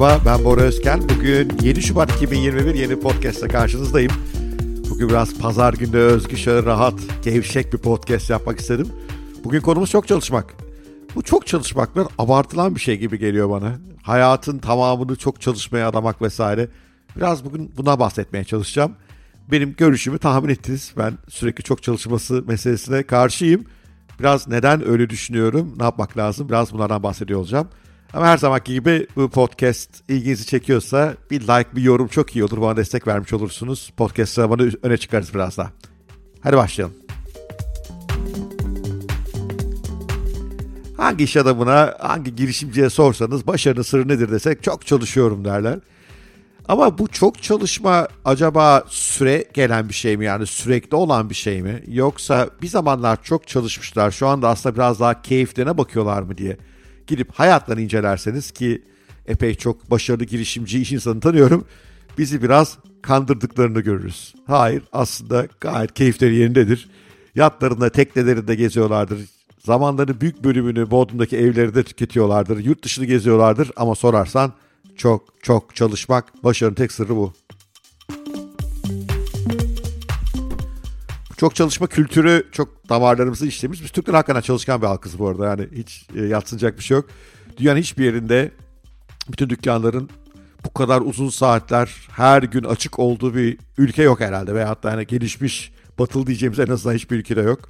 Merhaba ben Bora Özken. Bugün 7 Şubat 2021 yeni podcast'ta karşınızdayım. Bugün biraz pazar günü özgü şöyle rahat, gevşek bir podcast yapmak istedim. Bugün konumuz çok çalışmak. Bu çok çalışmaklar abartılan bir şey gibi geliyor bana. Hayatın tamamını çok çalışmaya adamak vesaire. Biraz bugün buna bahsetmeye çalışacağım. Benim görüşümü tahmin ettiniz. Ben sürekli çok çalışması meselesine karşıyım. Biraz neden öyle düşünüyorum, ne yapmak lazım biraz bunlardan bahsediyor olacağım. Ama her zamanki gibi bu podcast ilginizi çekiyorsa bir like, bir yorum çok iyi olur. Bana destek vermiş olursunuz. Podcast sıramanı öne çıkarız biraz daha. Hadi başlayalım. Hangi iş adamına, hangi girişimciye sorsanız başarının sırrı nedir desek çok çalışıyorum derler. Ama bu çok çalışma acaba süre gelen bir şey mi yani sürekli olan bir şey mi? Yoksa bir zamanlar çok çalışmışlar şu anda aslında biraz daha keyiflerine bakıyorlar mı diye gidip hayatlarını incelerseniz ki epey çok başarılı girişimci iş insanı tanıyorum. Bizi biraz kandırdıklarını görürüz. Hayır aslında gayet keyifleri yerindedir. Yatlarında teknelerinde geziyorlardır. Zamanların büyük bölümünü Bodrum'daki evlerinde tüketiyorlardır. Yurt dışını geziyorlardır ama sorarsan çok çok çalışmak başarının tek sırrı bu. Çok çalışma kültürü çok damarlarımızı işlemiş. Biz Türkler hakikaten çalışkan bir halkız bu arada. Yani hiç e, yatsınacak bir şey yok. Dünyanın hiçbir yerinde bütün dükkanların bu kadar uzun saatler her gün açık olduğu bir ülke yok herhalde. Veya hatta yani gelişmiş batılı diyeceğimiz en azından hiçbir ülkede yok.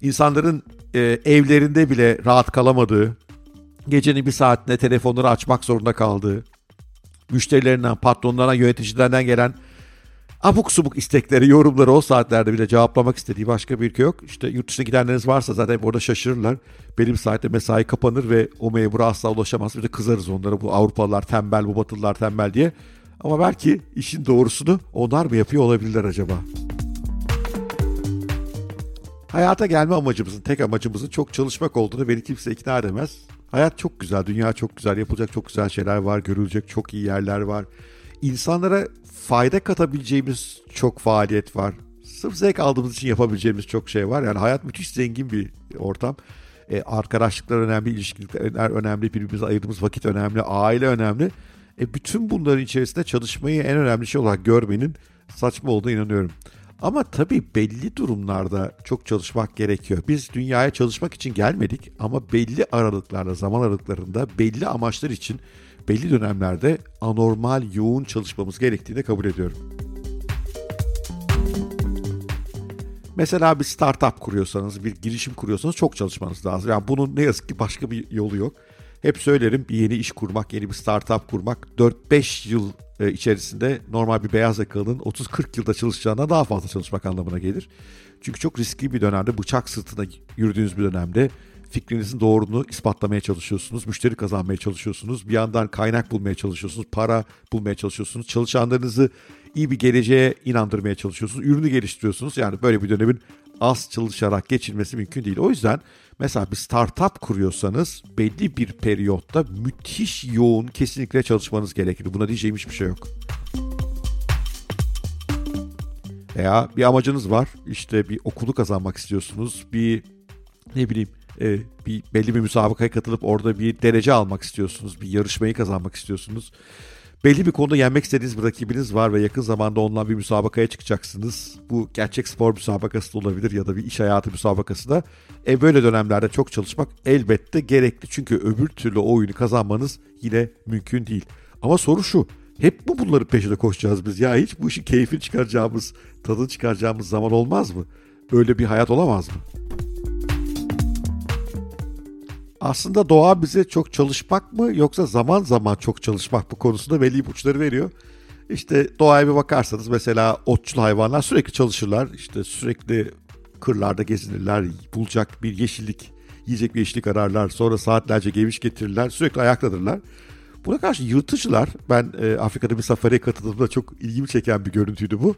İnsanların e, evlerinde bile rahat kalamadığı, gecenin bir saatinde telefonları açmak zorunda kaldığı, müşterilerinden, patronlarına, yöneticilerden gelen abuk subuk istekleri, yorumları o saatlerde bile cevaplamak istediği başka bir ülke yok. İşte yurt dışına gidenleriniz varsa zaten orada şaşırırlar. Benim saatte mesai kapanır ve o memura asla ulaşamaz. Bir de kızarız onlara bu Avrupalılar tembel, bu Batılılar tembel diye. Ama belki işin doğrusunu onlar mı yapıyor olabilirler acaba? Hayata gelme amacımızın, tek amacımızın çok çalışmak olduğunu beni kimse ikna edemez. Hayat çok güzel, dünya çok güzel, yapılacak çok güzel şeyler var, görülecek çok iyi yerler var. İnsanlara fayda katabileceğimiz çok faaliyet var. Sırf zevk aldığımız için yapabileceğimiz çok şey var. Yani hayat müthiş zengin bir ortam. E, arkadaşlıklar önemli, ilişkiler önemli, birbirimize ayırdığımız vakit önemli, aile önemli. E, bütün bunların içerisinde çalışmayı en önemli şey olarak görmenin saçma olduğuna inanıyorum. Ama tabii belli durumlarda çok çalışmak gerekiyor. Biz dünyaya çalışmak için gelmedik ama belli aralıklarda, zaman aralıklarında belli amaçlar için belli dönemlerde anormal yoğun çalışmamız gerektiğini kabul ediyorum. Mesela bir startup kuruyorsanız, bir girişim kuruyorsanız çok çalışmanız lazım. Yani bunun ne yazık ki başka bir yolu yok. Hep söylerim bir yeni iş kurmak, yeni bir startup kurmak 4-5 yıl e, içerisinde normal bir beyaz yakalının 30-40 yılda çalışacağına daha fazla çalışmak anlamına gelir. Çünkü çok riskli bir dönemde, bıçak sırtına yürüdüğünüz bir dönemde fikrinizin doğruluğunu ispatlamaya çalışıyorsunuz, müşteri kazanmaya çalışıyorsunuz, bir yandan kaynak bulmaya çalışıyorsunuz, para bulmaya çalışıyorsunuz, çalışanlarınızı iyi bir geleceğe inandırmaya çalışıyorsunuz, ürünü geliştiriyorsunuz. Yani böyle bir dönemin az çalışarak geçilmesi mümkün değil. O yüzden mesela bir startup kuruyorsanız belli bir periyotta müthiş yoğun kesinlikle çalışmanız gerekir. Buna diyeceğim hiçbir şey yok. Veya bir amacınız var. İşte bir okulu kazanmak istiyorsunuz. Bir ne bileyim e, bir belli bir müsabakaya katılıp orada bir derece almak istiyorsunuz. Bir yarışmayı kazanmak istiyorsunuz. Belli bir konuda yenmek istediğiniz bir rakibiniz var ve yakın zamanda onunla bir müsabakaya çıkacaksınız. Bu gerçek spor müsabakası da olabilir ya da bir iş hayatı müsabakası da. E böyle dönemlerde çok çalışmak elbette gerekli. Çünkü öbür türlü o oyunu kazanmanız yine mümkün değil. Ama soru şu. Hep bu bunların peşinde koşacağız biz. Ya hiç bu işin keyfini çıkaracağımız, tadını çıkaracağımız zaman olmaz mı? Öyle bir hayat olamaz mı? Aslında doğa bize çok çalışmak mı yoksa zaman zaman çok çalışmak bu konusunda belli ipuçları veriyor. İşte doğaya bir bakarsanız mesela otçul hayvanlar sürekli çalışırlar. İşte sürekli kırlarda gezinirler. Bulacak bir yeşillik, yiyecek bir yeşillik ararlar. Sonra saatlerce geviş getirirler. Sürekli ayaktadırlar. Buna karşı yırtıcılar, ben e, Afrika'da bir safariye katıldığımda çok ilgimi çeken bir görüntüydü bu.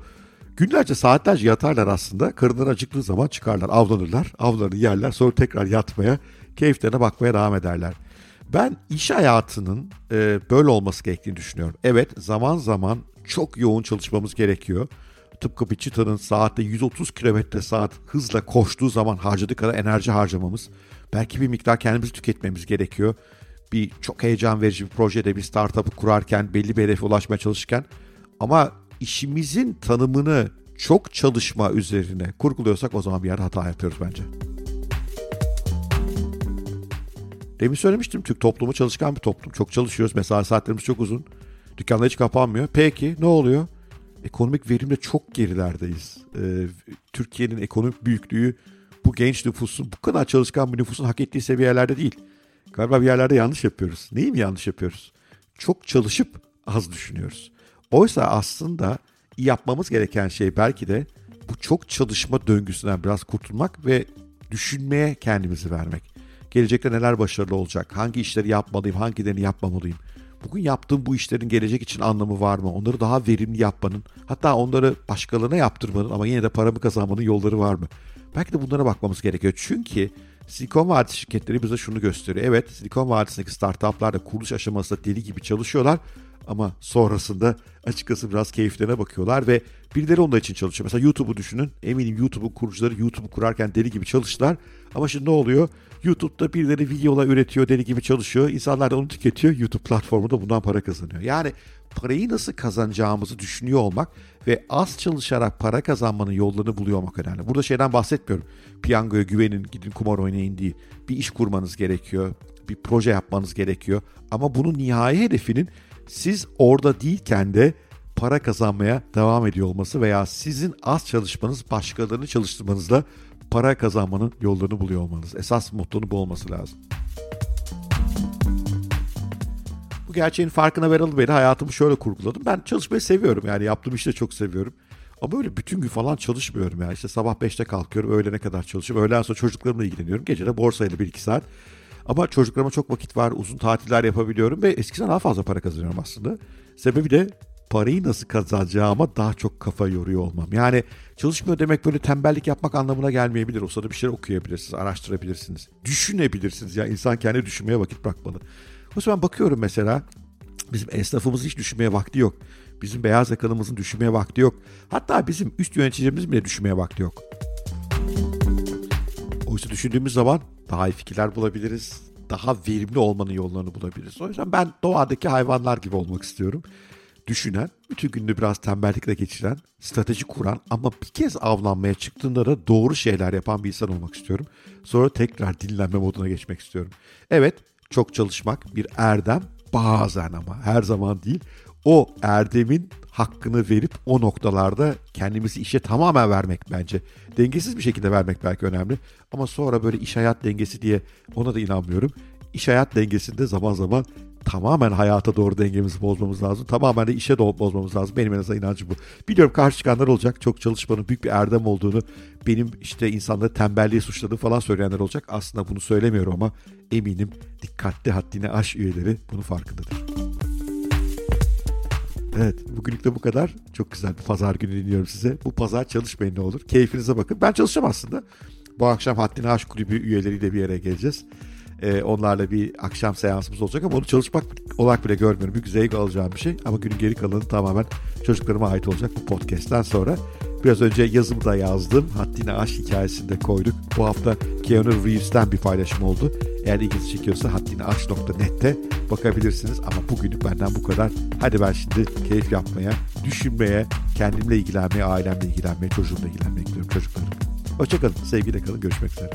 Günlerce saatlerce yatarlar aslında. Karınları acıktığı zaman çıkarlar, avlanırlar. Avlarını yerler sonra tekrar yatmaya, keyiflerine bakmaya devam ederler. Ben iş hayatının e, böyle olması gerektiğini düşünüyorum. Evet zaman zaman çok yoğun çalışmamız gerekiyor. Tıpkı bir çıtanın saatte 130 km saat hızla koştuğu zaman harcadığı kadar enerji harcamamız. Belki bir miktar kendimizi tüketmemiz gerekiyor. bir çok heyecan verici bir projede bir startup'ı kurarken belli bir hedefe ulaşmaya çalışırken ama işimizin tanımını çok çalışma üzerine kurguluyorsak o zaman bir yer hata yapıyoruz bence. Demin söylemiştim Türk toplumu çalışkan bir toplum. Çok çalışıyoruz. Mesai saatlerimiz çok uzun. Dükkanlar hiç kapanmıyor. Peki ne oluyor? Ekonomik verimde çok gerilerdeyiz. Ee, Türkiye'nin ekonomik büyüklüğü bu genç nüfusun, bu kadar çalışkan bir nüfusun hak ettiği seviyelerde değil. Galiba bir yerlerde yanlış yapıyoruz. Neyi mi yanlış yapıyoruz? Çok çalışıp az düşünüyoruz. Oysa aslında yapmamız gereken şey belki de bu çok çalışma döngüsünden biraz kurtulmak ve düşünmeye kendimizi vermek. Gelecekte neler başarılı olacak? Hangi işleri yapmalıyım? Hangilerini yapmamalıyım? Bugün yaptığım bu işlerin gelecek için anlamı var mı? Onları daha verimli yapmanın, hatta onları başkalarına yaptırmanın ama yine de paramı kazanmanın yolları var mı? Belki de bunlara bakmamız gerekiyor. Çünkü Silikon Vadisi şirketleri bize şunu gösteriyor. Evet Silikon Vadisi'ndeki startuplar da kuruluş aşamasında deli gibi çalışıyorlar. Ama sonrasında açıkçası biraz keyiflerine bakıyorlar ve birileri onlar için çalışıyor. Mesela YouTube'u düşünün. Eminim YouTube'un kurucuları YouTube'u kurarken deli gibi çalıştılar. Ama şimdi ne oluyor? YouTube'da birileri videolar üretiyor, deli gibi çalışıyor. İnsanlar da onu tüketiyor. YouTube platformu da bundan para kazanıyor. Yani parayı nasıl kazanacağımızı düşünüyor olmak ve az çalışarak para kazanmanın yollarını buluyor olmak önemli. Burada şeyden bahsetmiyorum. Piyangoya güvenin, gidin kumar oynayın değil. Bir iş kurmanız gerekiyor. Bir proje yapmanız gerekiyor. Ama bunun nihai hedefinin siz orada değilken de para kazanmaya devam ediyor olması veya sizin az çalışmanız başkalarını çalıştırmanızla para kazanmanın yollarını buluyor olmanız. Esas mottonun bu olması lazım. Bu gerçeğin farkına veralı beri hayatımı şöyle kurguladım. Ben çalışmayı seviyorum yani yaptığım işi de çok seviyorum. Ama böyle bütün gün falan çalışmıyorum yani. İşte sabah 5'te kalkıyorum, öğlene kadar çalışıyorum. Öğleden sonra çocuklarımla ilgileniyorum. Gece de borsayla 1-2 saat. Ama çocuklarıma çok vakit var, uzun tatiller yapabiliyorum ve eskiden daha fazla para kazanıyorum aslında. Sebebi de parayı nasıl kazanacağıma daha çok kafa yoruyor olmam. Yani çalışmıyor demek böyle tembellik yapmak anlamına gelmeyebilir. O sırada bir şeyler okuyabilirsiniz, araştırabilirsiniz, düşünebilirsiniz. Yani insan kendi düşünmeye vakit bırakmalı. O zaman bakıyorum mesela bizim esnafımız hiç düşünmeye vakti yok. Bizim beyaz yakalımızın düşünmeye vakti yok. Hatta bizim üst yöneticilerimiz bile düşünmeye vakti yok. Oysa düşündüğümüz zaman daha iyi fikirler bulabiliriz. Daha verimli olmanın yollarını bulabiliriz. O yüzden ben doğadaki hayvanlar gibi olmak istiyorum. Düşünen, bütün gününü biraz tembellikle geçiren, strateji kuran ama bir kez avlanmaya çıktığında da doğru şeyler yapan bir insan olmak istiyorum. Sonra tekrar dinlenme moduna geçmek istiyorum. Evet, çok çalışmak bir erdem bazen ama her zaman değil. O erdemin hakkını verip o noktalarda kendimizi işe tamamen vermek bence. Dengesiz bir şekilde vermek belki önemli. Ama sonra böyle iş hayat dengesi diye ona da inanmıyorum. İş hayat dengesinde zaman zaman tamamen hayata doğru dengemizi bozmamız lazım. Tamamen de işe doğru bozmamız lazım. Benim en azından inancım bu. Biliyorum karşı çıkanlar olacak. Çok çalışmanın büyük bir erdem olduğunu, benim işte insanları tembelliği suçladığı falan söyleyenler olacak. Aslında bunu söylemiyorum ama eminim dikkatli haddine aş üyeleri bunun farkındadır. Evet bugünlük de bu kadar. Çok güzel bir pazar günü dinliyorum size. Bu pazar çalışmayın ne olur. Keyfinize bakın. Ben çalışacağım aslında. Bu akşam Haddine Aşk Kulübü üyeleriyle bir yere geleceğiz. Ee, onlarla bir akşam seansımız olacak ama onu çalışmak olarak bile görmüyorum. Büyük zevk alacağım bir şey. Ama günün geri kalanı tamamen çocuklarıma ait olacak bu podcast'ten sonra. Biraz önce yazımı da yazdım. Haddine Aşk hikayesini de koyduk. Bu hafta Keanu Reeves'ten bir paylaşım oldu. Eğer ilginizi çekiyorsa haddineaşk.net'te bakabilirsiniz. Ama bugünlük benden bu kadar. Hadi ben şimdi keyif yapmaya, düşünmeye, kendimle ilgilenmeye, ailemle ilgilenmeye, çocuğumla ilgilenmeye gidiyorum çocuklarım. Hoşçakalın, sevgiyle kalın, görüşmek üzere.